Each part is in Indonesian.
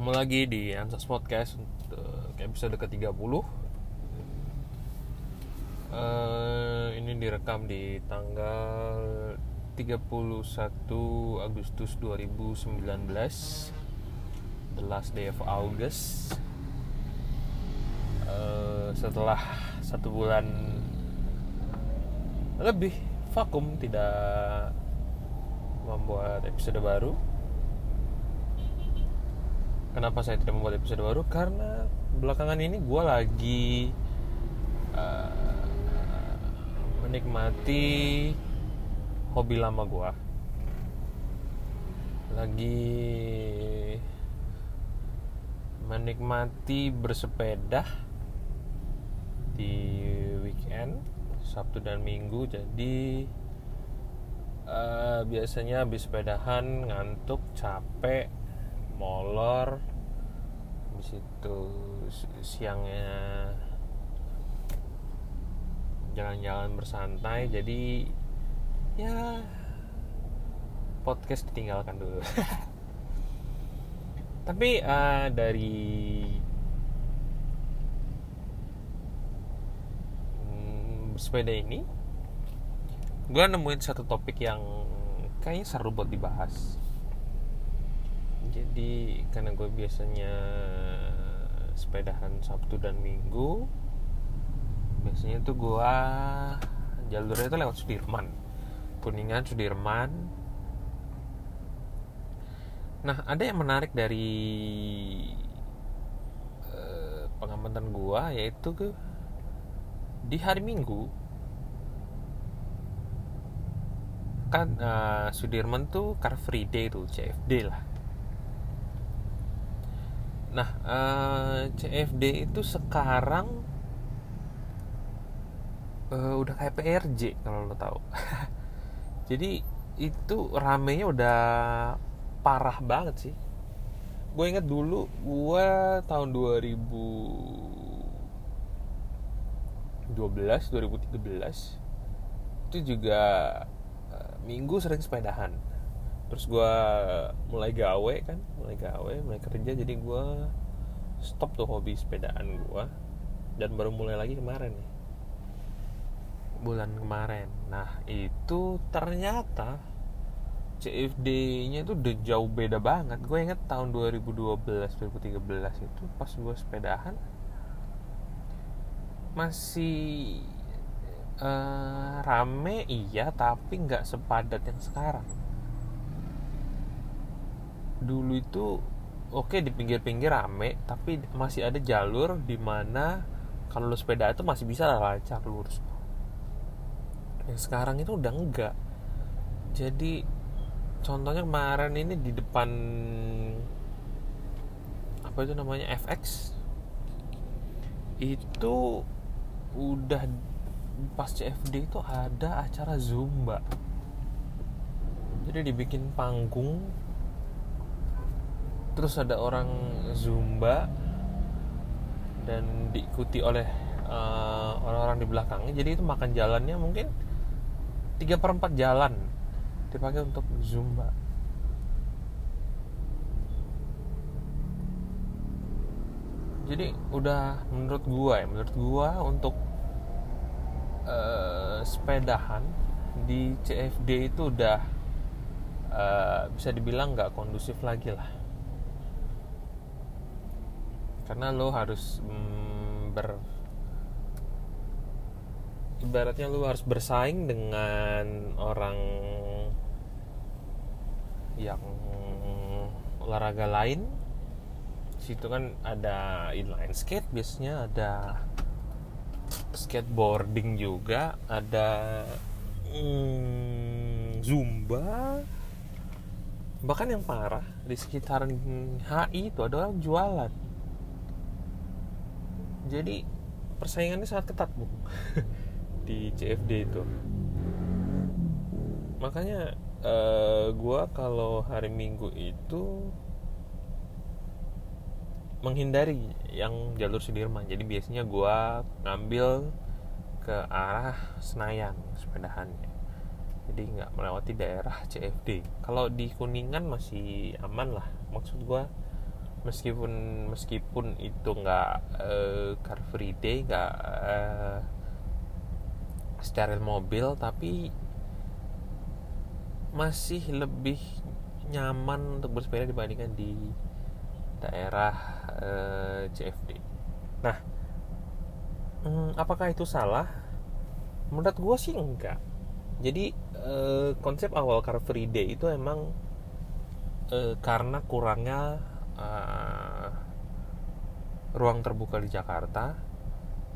Ketemu lagi di Ansas Podcast untuk episode ke-30 uh, Ini direkam di tanggal 31 Agustus 2019 The last day of August. Uh, Setelah satu bulan lebih vakum tidak membuat episode baru kenapa saya tidak membuat episode baru? Karena belakangan ini gue lagi uh, menikmati hobi lama gue lagi menikmati bersepeda di weekend Sabtu dan Minggu. Jadi uh, biasanya habis sepedahan ngantuk capek molor. Di situ siangnya jalan-jalan bersantai jadi ya podcast ditinggalkan dulu. Tapi uh, dari hmm, sepeda ini gue nemuin satu topik yang kayaknya seru buat dibahas jadi karena gue biasanya sepedahan Sabtu dan Minggu biasanya tuh gue jalurnya itu lewat Sudirman. Kuningan Sudirman. Nah ada yang menarik dari uh, pengamatan gue yaitu ke di hari Minggu kan uh, Sudirman tuh Car Free Day tuh CFD lah Nah, uh, eh, CFD itu sekarang uh, udah kayak PRJ kalau lo tahu. Jadi itu ramenya udah parah banget sih. Gue inget dulu gue tahun 2012, 2013 itu juga uh, minggu sering sepedahan terus gue mulai gawe kan mulai gawe mulai kerja jadi gue stop tuh hobi sepedaan gue dan baru mulai lagi kemarin nih. Bulan kemarin. Nah itu ternyata CFD nya itu udah jauh beda banget. Gue inget tahun 2012 2013 itu pas gue sepedahan masih uh, rame iya tapi nggak sepadat yang sekarang dulu itu oke okay, di pinggir-pinggir rame tapi masih ada jalur di mana kalau lu sepeda itu masih bisa lancar lurus. Yang sekarang itu udah enggak. Jadi contohnya kemarin ini di depan apa itu namanya FX itu udah pas CFD itu ada acara zumba. Jadi dibikin panggung terus ada orang zumba dan diikuti oleh uh, orang-orang di belakangnya. Jadi itu makan jalannya mungkin 3 per 4 jalan dipakai untuk zumba. Jadi udah menurut gua ya menurut gua untuk uh, sepedahan di CFD itu udah uh, bisa dibilang nggak kondusif lagi lah karena lo harus mm, ber ibaratnya lo harus bersaing dengan orang yang olahraga lain. Situ kan ada inline skate biasanya ada skateboarding juga ada mm, zumba. Bahkan yang parah di sekitaran HI itu ada orang jualan jadi persaingannya sangat ketat bu. Di CFD itu. Makanya uh, eh, gue kalau hari Minggu itu menghindari yang jalur Sudirman. Jadi biasanya gue ngambil ke arah Senayan sepedahannya. Jadi nggak melewati daerah CFD kalau di Kuningan masih aman lah. Maksud gue meskipun meskipun itu nggak uh, car free day nggak uh, steril mobil tapi masih lebih nyaman untuk bersepeda dibandingkan di daerah uh, eh, CFD. Nah, hmm, apakah itu salah? Menurut gue sih enggak. Jadi uh, konsep awal Car Free Day itu emang uh, karena kurangnya uh, ruang terbuka di Jakarta,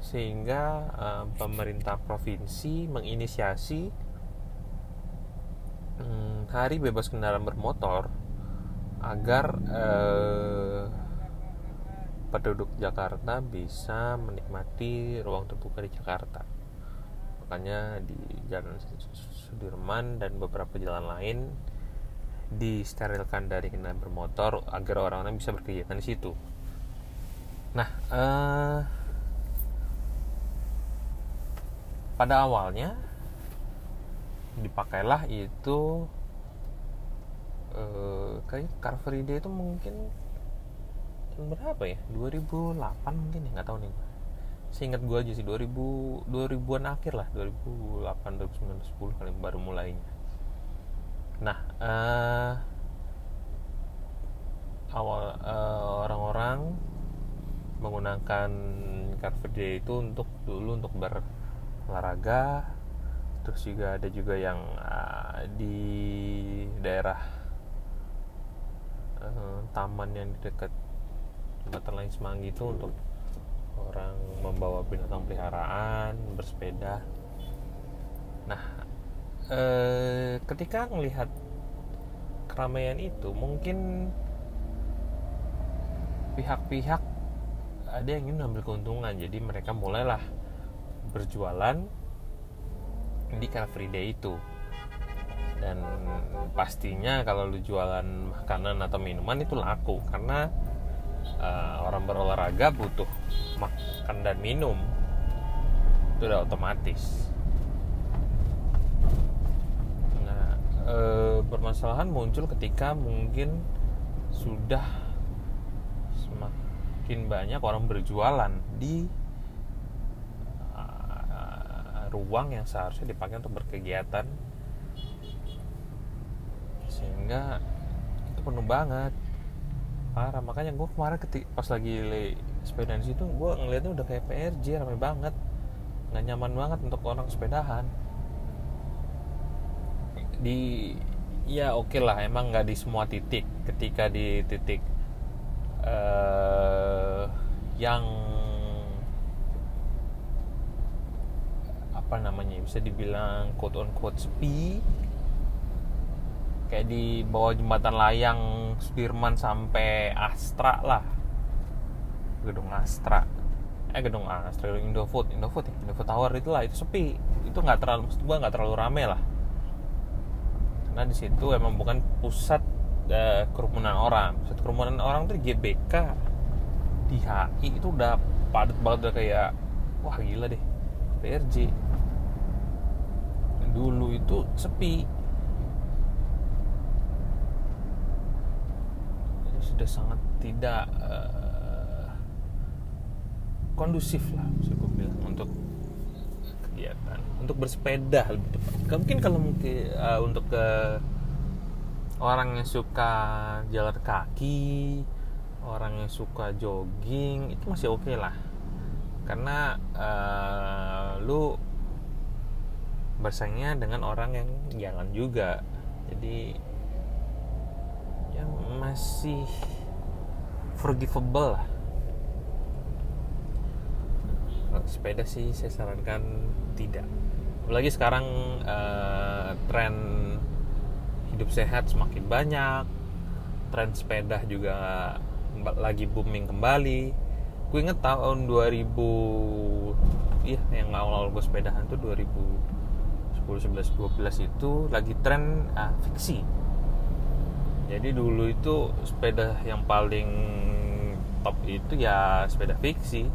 sehingga uh, pemerintah provinsi menginisiasi um, hari bebas kendaraan bermotor agar eh, penduduk Jakarta bisa menikmati ruang terbuka di Jakarta. Makanya di Jalan Sudirman dan beberapa jalan lain disterilkan dari kendaraan bermotor agar orang-orang bisa berkegiatan di situ. Nah, eh, pada awalnya dipakailah itu uh, kayak Car Free Day itu mungkin berapa ya? 2008 mungkin ya nggak tahu nih. Seingat gue aja sih 2000 2000-an akhir lah 2008 2009 2010 kali baru mulainya nah uh, awal uh, orang-orang menggunakan Car Free itu untuk dulu untuk berolahraga. Terus juga ada juga yang uh, di daerah taman yang di dekat jembatan lain Semanggi itu untuk orang membawa binatang peliharaan bersepeda. Nah uh, ketika melihat keramaian itu mungkin pihak-pihak ada yang ingin ambil keuntungan. Jadi mereka mulailah berjualan di Car Free Day itu. Dan pastinya kalau lu jualan makanan atau minuman itu laku karena uh, orang berolahraga butuh makan dan minum. Itu udah otomatis nah e, permasalahan muncul ketika mungkin sudah semakin banyak orang berjualan di uh, ruang yang seharusnya dipakai untuk berkegiatan. Sehingga itu penuh banget. Parah makanya gue kemarin ketik pas lagi sepeda di situ gue ngeliatnya udah kayak PRJ ramai banget. Nggak nyaman banget untuk orang sepedahan di ya oke okay lah emang nggak di semua titik. Ketika di titik uh, yang apa namanya bisa dibilang quote on quote sepi kayak di bawah jembatan layang Sudirman sampai Astra lah. Gedung Astra. Eh gedung Astra gedung Indofood Indofood ya? Indofood Tower itulah itu sepi. Itu nggak terlalu gua nggak terlalu rame lah karena di situ emang bukan pusat uh, kerumunan orang. Pusat kerumunan orang tuh GBK di HI itu udah padat banget udah kayak wah gila deh PRJ dulu itu sepi. Sudah sangat tidak uh, kondusif lah bisa gue bilang untuk kegiatan. Untuk bersepeda lebih tepat. Mungkin kalau mungkin uh, untuk ke orang yang suka jalan kaki orang yang suka jogging itu masih oke okay lah. Karena uh, lu bersaingnya dengan orang yang jalan juga. Jadi yang masih forgivable lah sepeda sih saya sarankan tidak. Apalagi sekarang uh, tren hidup sehat semakin banyak tren sepeda juga lagi booming kembali. Gue inget tahun 2000 iya yang awal-awal gue sepedahan tuh 2010 11 12 itu lagi tren uh, fiksi. Jadi dulu itu sepeda yang paling top itu ya sepeda fiksi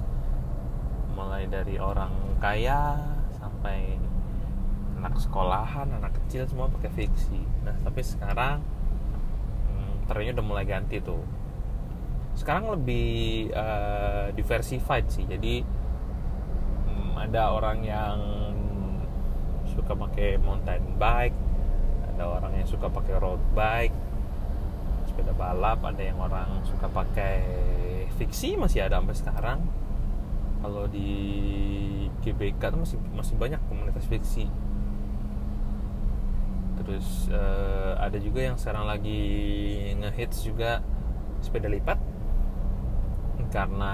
mulai dari orang kaya sampai anak sekolahan anak kecil semua pakai fiksi. Nah tapi sekarang hmm, trennya udah mulai ganti tuh. Sekarang lebih uh, diversified sih. Jadi um, ada orang yang suka pakai mountain bike ada orang yang suka pakai road bike sepeda balap ada yang orang suka pakai fiksi masih ada sampai sekarang kalau di GBK tuh masih masih banyak komunitas fiksi. Terus uh, ada juga yang sekarang lagi ngehits juga sepeda lipat. Karena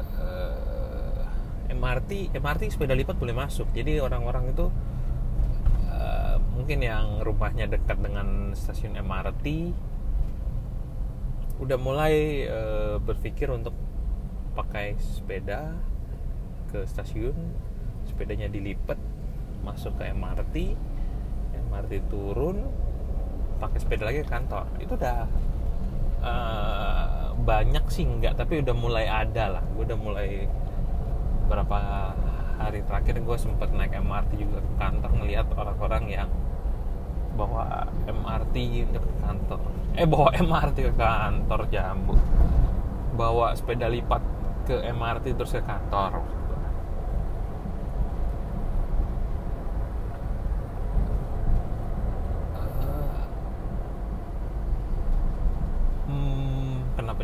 uh, eh, MRT MRT sepeda lipat boleh masuk. Jadi orang-orang itu uh, mungkin yang rumahnya dekat dengan stasiun MRT udah mulai uh, berpikir untuk pakai sepeda ke stasiun. Sepedanya dilipat masuk ke MRT MRT turun pakai sepeda lagi ke kantor. Itu udah uh, banyak sih enggak tapi udah mulai ada lah. Gue udah mulai berapa hari terakhir gue sempat naik MRT juga ke kantor ngelihat orang-orang yang bawa MRT untuk ke kantor eh bawa MRT ke kantor jambu bawa sepeda lipat ke MRT terus ke kantor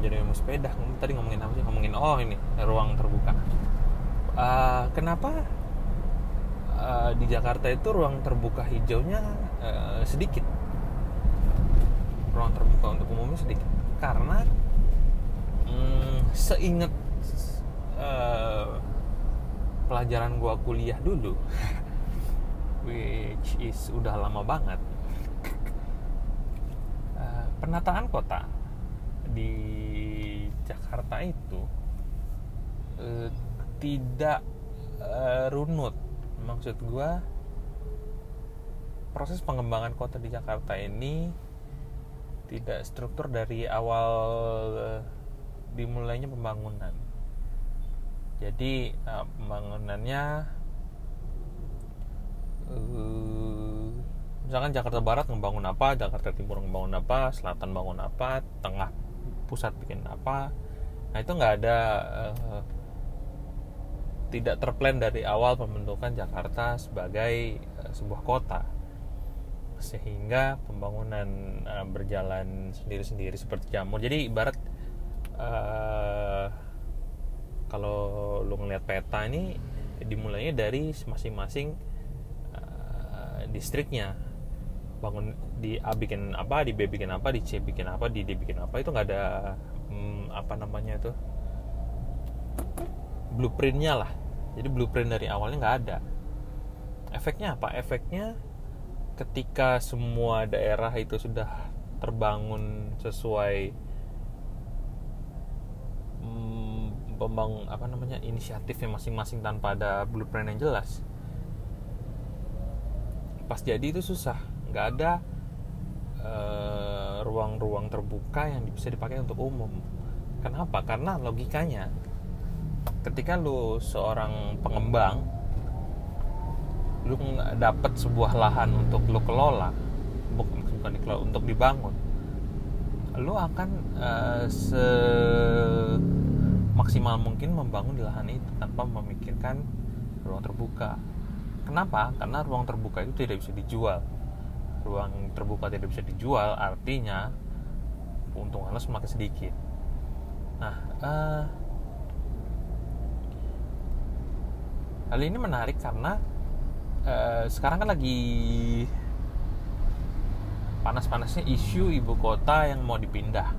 jadi ilmu sepeda? Tadi ngomongin apa sih? Ngomongin oh ini ruang terbuka. Uh, kenapa? Uh, di Jakarta itu ruang terbuka hijaunya uh, sedikit ruang terbuka untuk umumnya sedikit. Karena hmm, seingat uh, pelajaran gua kuliah dulu which is udah lama banget uh, penataan kota di Jakarta itu uh, tidak uh, runut. Maksud gue proses pengembangan kota di Jakarta ini tidak struktur dari awal uh, dimulainya pembangunan. Jadi uh, pembangunannya uh, misalkan Jakarta Barat ngebangun apa Jakarta Timur ngebangun apa Selatan bangun apa tengah pusat bikin apa. Nah itu nggak ada uh, tidak terplan dari awal pembentukan Jakarta sebagai uh, sebuah kota sehingga pembangunan uh, berjalan sendiri-sendiri seperti jamur. Jadi ibarat uh, kalau lu ngeliat peta ini dimulainya dari masing-masing uh, distriknya. Bangun di A bikin apa di B bikin apa di C bikin apa di D bikin apa itu nggak ada hmm, apa namanya itu blueprintnya lah. Jadi blueprint dari awalnya nggak ada. Efeknya apa? Efeknya ketika semua daerah itu sudah terbangun sesuai hmm, pembang apa namanya inisiatifnya masing-masing tanpa ada blueprint yang jelas pas jadi itu susah. Nggak ada eh, ruang-ruang uh, terbuka yang bisa dipakai untuk umum. Kenapa? Karena logikanya ketika lu seorang pengembang lu dapat sebuah lahan untuk lu kelola bukan dikelola untuk dibangun lu akan uh, se maksimal mungkin membangun di lahan itu tanpa memikirkan ruang terbuka. Kenapa? Karena ruang terbuka itu tidak bisa dijual. Ruang terbuka tidak bisa dijual artinya keuntungannya semakin sedikit. Nah uh, hal ini menarik karena uh, sekarang kan lagi panas-panasnya isu ibu kota yang mau dipindah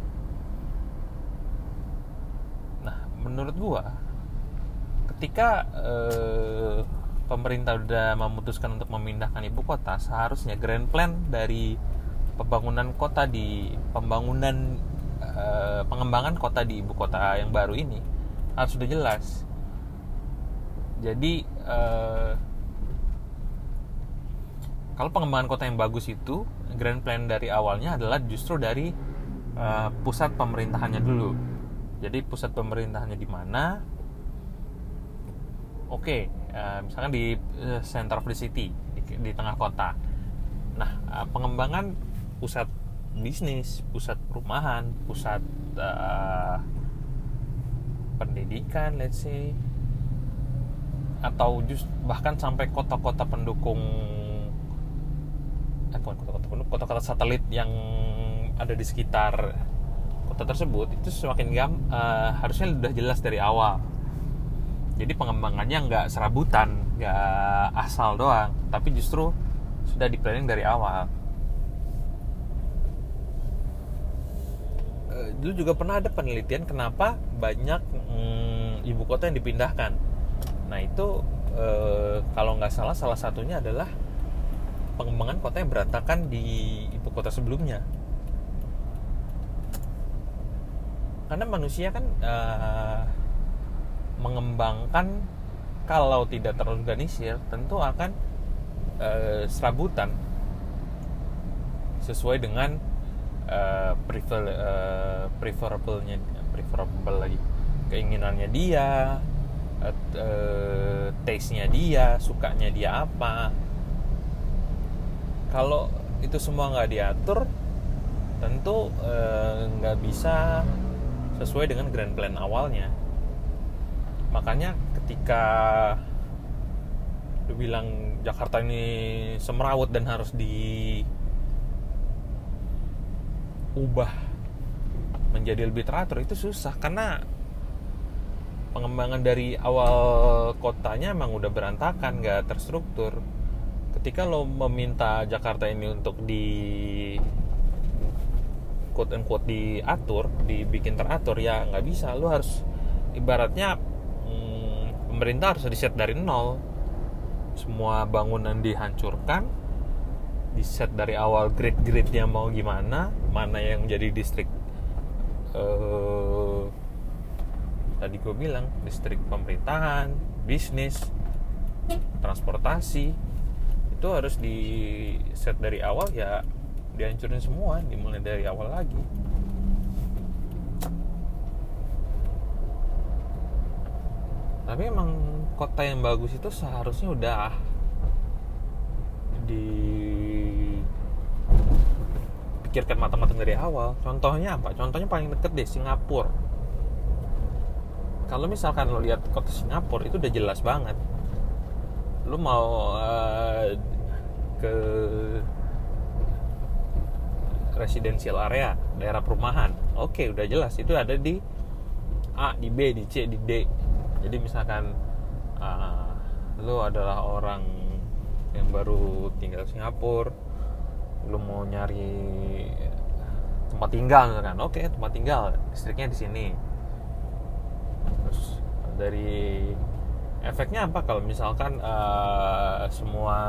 nah menurut gua ketika uh, pemerintah udah memutuskan untuk memindahkan ibu kota, seharusnya grand plan dari pembangunan kota di pembangunan uh, pengembangan kota di ibu kota yang baru ini harus sudah jelas. Jadi uh, kalau pengembangan kota yang bagus itu grand plan dari awalnya adalah justru dari uh, pusat pemerintahannya dulu. Jadi pusat pemerintahannya di mana? Oke, okay, uh, misalkan di uh, center of the city di, di tengah kota nah uh, pengembangan pusat bisnis pusat perumahan pusat uh, pendidikan let's say atau just bahkan sampai kota-kota pendukung eh bukan kota-kota kota-kota satelit yang ada di sekitar kota tersebut itu semakin gam uh, harusnya sudah jelas dari awal. Jadi pengembangannya nggak serabutan nggak asal doang tapi justru sudah di planning dari awal. Uh, dulu juga pernah ada penelitian kenapa banyak mm, ibu kota yang dipindahkan. Nah itu uh, kalau nggak salah salah satunya adalah pengembangan kota yang berantakan di ibu kota sebelumnya. Karena manusia kan uh, mengembangkan kalau tidak terorganisir tentu akan uh, serabutan sesuai dengan uh, prefer uh, preferable-nya preferable lagi. Keinginannya dia uh, taste-nya dia sukanya dia apa kalau itu semua nggak diatur tentu nggak uh, bisa sesuai dengan grand plan awalnya. Makanya ketika lu bilang Jakarta ini semerawut dan harus diubah menjadi lebih teratur itu susah. Karena pengembangan dari awal kotanya emang udah berantakan nggak terstruktur ketika lo meminta Jakarta ini untuk di quote unquote diatur dibikin teratur ya nggak bisa. Lo harus ibaratnya pemerintah harus riset dari nol. Semua bangunan dihancurkan di set dari awal grid-gridnya mau gimana mana yang jadi distrik uh, tadi gue bilang distrik pemerintahan bisnis transportasi itu harus di set dari awal ya dihancurin semua dimulai dari awal lagi. Tapi emang kota yang bagus itu seharusnya udah dipikirkan matang-matang dari awal. Contohnya apa? Contohnya paling deket deh Singapura. Kalau misalkan lo lihat kota Singapura itu udah jelas banget lo mau uh, ke residential area daerah perumahan. Oke udah jelas. Itu ada di A di B di C di D. Jadi misalkan uh, lo adalah orang yang baru tinggal di Singapura lo mau nyari tempat tinggal misalkan. Oke okay, tempat tinggal listriknya di sini. Terus dari efeknya apa kalau misalkan uh, semua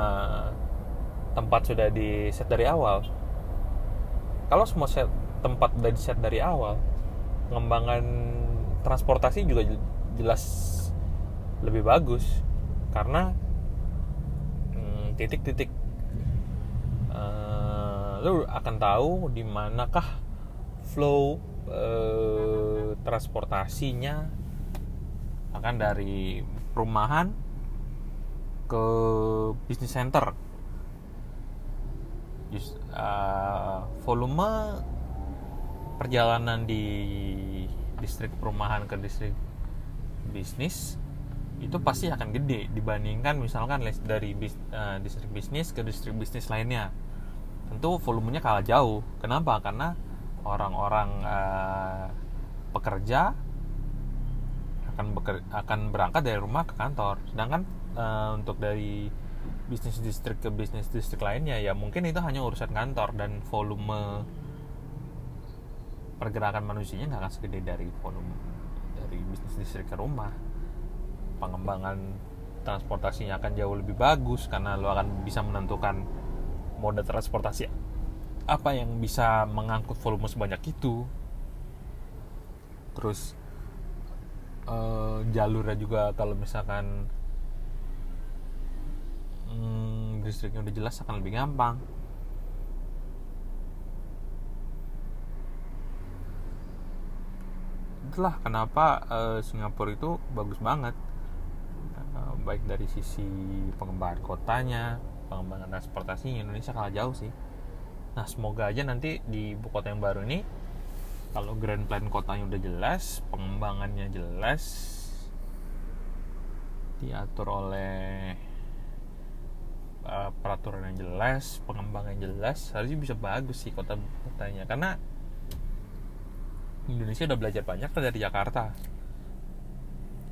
tempat sudah di set dari awal? Kalau semua set tempat sudah di set dari awal pengembangan transportasi juga jelas lebih bagus. Karena hmm, titik-titik uh, lu akan tahu di manakah flow uh, transportasinya. Akan dari perumahan ke bisnis center. Just, uh, volume perjalanan di distrik perumahan ke distrik bisnis itu pasti akan gede dibandingkan misalkan dari bis, uh, distrik bisnis ke distrik bisnis lainnya. Tentu volumenya kalah jauh. Kenapa? Karena orang-orang uh, pekerja akan beker, akan berangkat dari rumah ke kantor. Sedangkan uh, untuk dari bisnis distrik ke bisnis distrik lainnya ya mungkin itu hanya urusan kantor dan volume pergerakan manusianya nggak akan segede dari volume dari bisnis listrik ke rumah. Pengembangan transportasinya akan jauh lebih bagus karena lo akan bisa menentukan mode transportasi apa yang bisa mengangkut volume sebanyak itu. Terus uh, jalurnya juga kalau misalkan hmm, listriknya udah jelas akan lebih gampang. Itulah kenapa uh, Singapura itu bagus banget. Uh, baik dari sisi pengembangan kotanya pengembangan transportasi Indonesia kalah jauh sih. Nah semoga aja nanti di ibu kota yang baru ini kalau grand plan kotanya udah jelas pengembangannya jelas diatur oleh uh, peraturan yang jelas pengembangan yang jelas harusnya bisa bagus sih kota kotanya. Karena Indonesia udah belajar banyak dari Jakarta.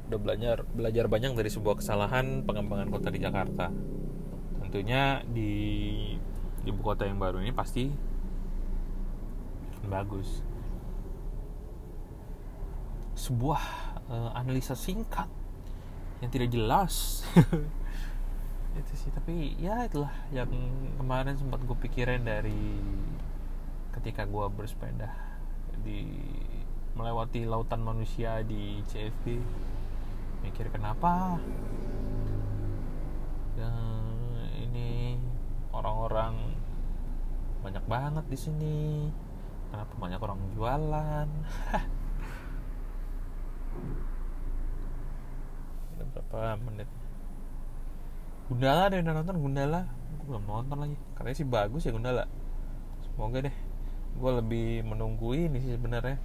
Udah belajar belajar banyak dari sebuah kesalahan pengembangan kota di Jakarta. Tentunya di ibu kota yang baru ini pasti bagus sebuah uh, analisa singkat yang tidak jelas. Itu sih tapi ya itulah yang kemarin sempat gue pikirin dari ketika gue bersepeda di melewati lautan manusia di CFD mikir kenapa? Ini orang-orang banyak banget di sini. Kenapa banyak orang jualan berapa menit? Gundala deh udah nonton Gundala. Gue belum nonton lagi. Katanya sih bagus ya Gundala. Semoga deh. Gue lebih menunggu ini sih sebenarnya.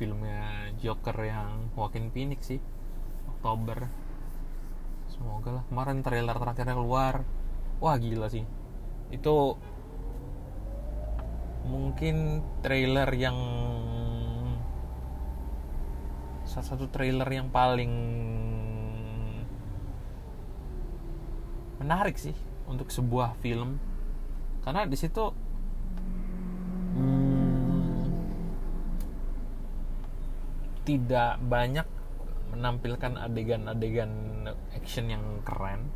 Filmnya Joker yang Joaquin Phoenix sih. Oktober. Semoga lah. Kemarin trailer terakhirnya keluar. Wah gila sih. Itu mungkin trailer yang salah satu trailer yang paling menarik sih untuk sebuah film. Karena di situ hmm, tidak banyak menampilkan adegan-adegan action yang keren.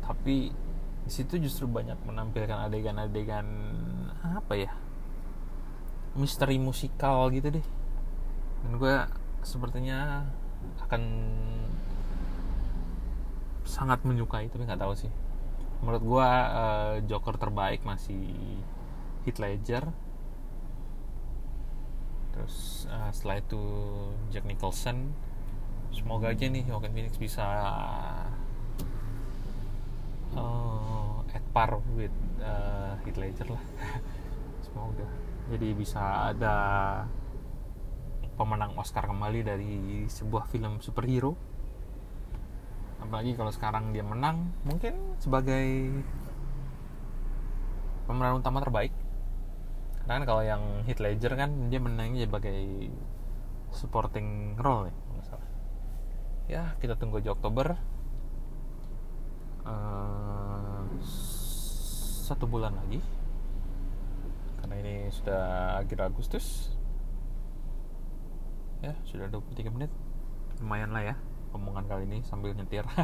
Tapi di situ justru banyak menampilkan adegan-adegan apa ya misteri musikal gitu deh. Dan gue sepertinya akan sangat menyukai tapi nggak tahu sih. Menurut gue uh, Joker terbaik masih Heath Ledger. Terus uh, setelah itu Jack Nicholson. Semoga aja nih Joaquin Phoenix bisa uh, at par with uh, Heath Ledger lah. Semoga jadi bisa ada pemenang Oscar kembali dari sebuah film superhero. Apalagi kalau sekarang dia menang mungkin sebagai pemeran utama terbaik. Karena kan kalau yang Heath Ledger kan dia menangnya sebagai supporting role ya salah. Ya kita tunggu di Oktober. Uh, satu bulan lagi. Karena ini sudah akhir Agustus ya sudah 23 menit lumayan lah ya omongan kali ini sambil nyetir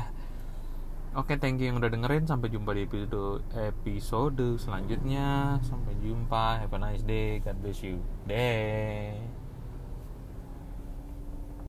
Oke, okay, thank you yang udah dengerin. Sampai jumpa di episode episode selanjutnya. Sampai jumpa. Have a nice day. God bless you. Deh.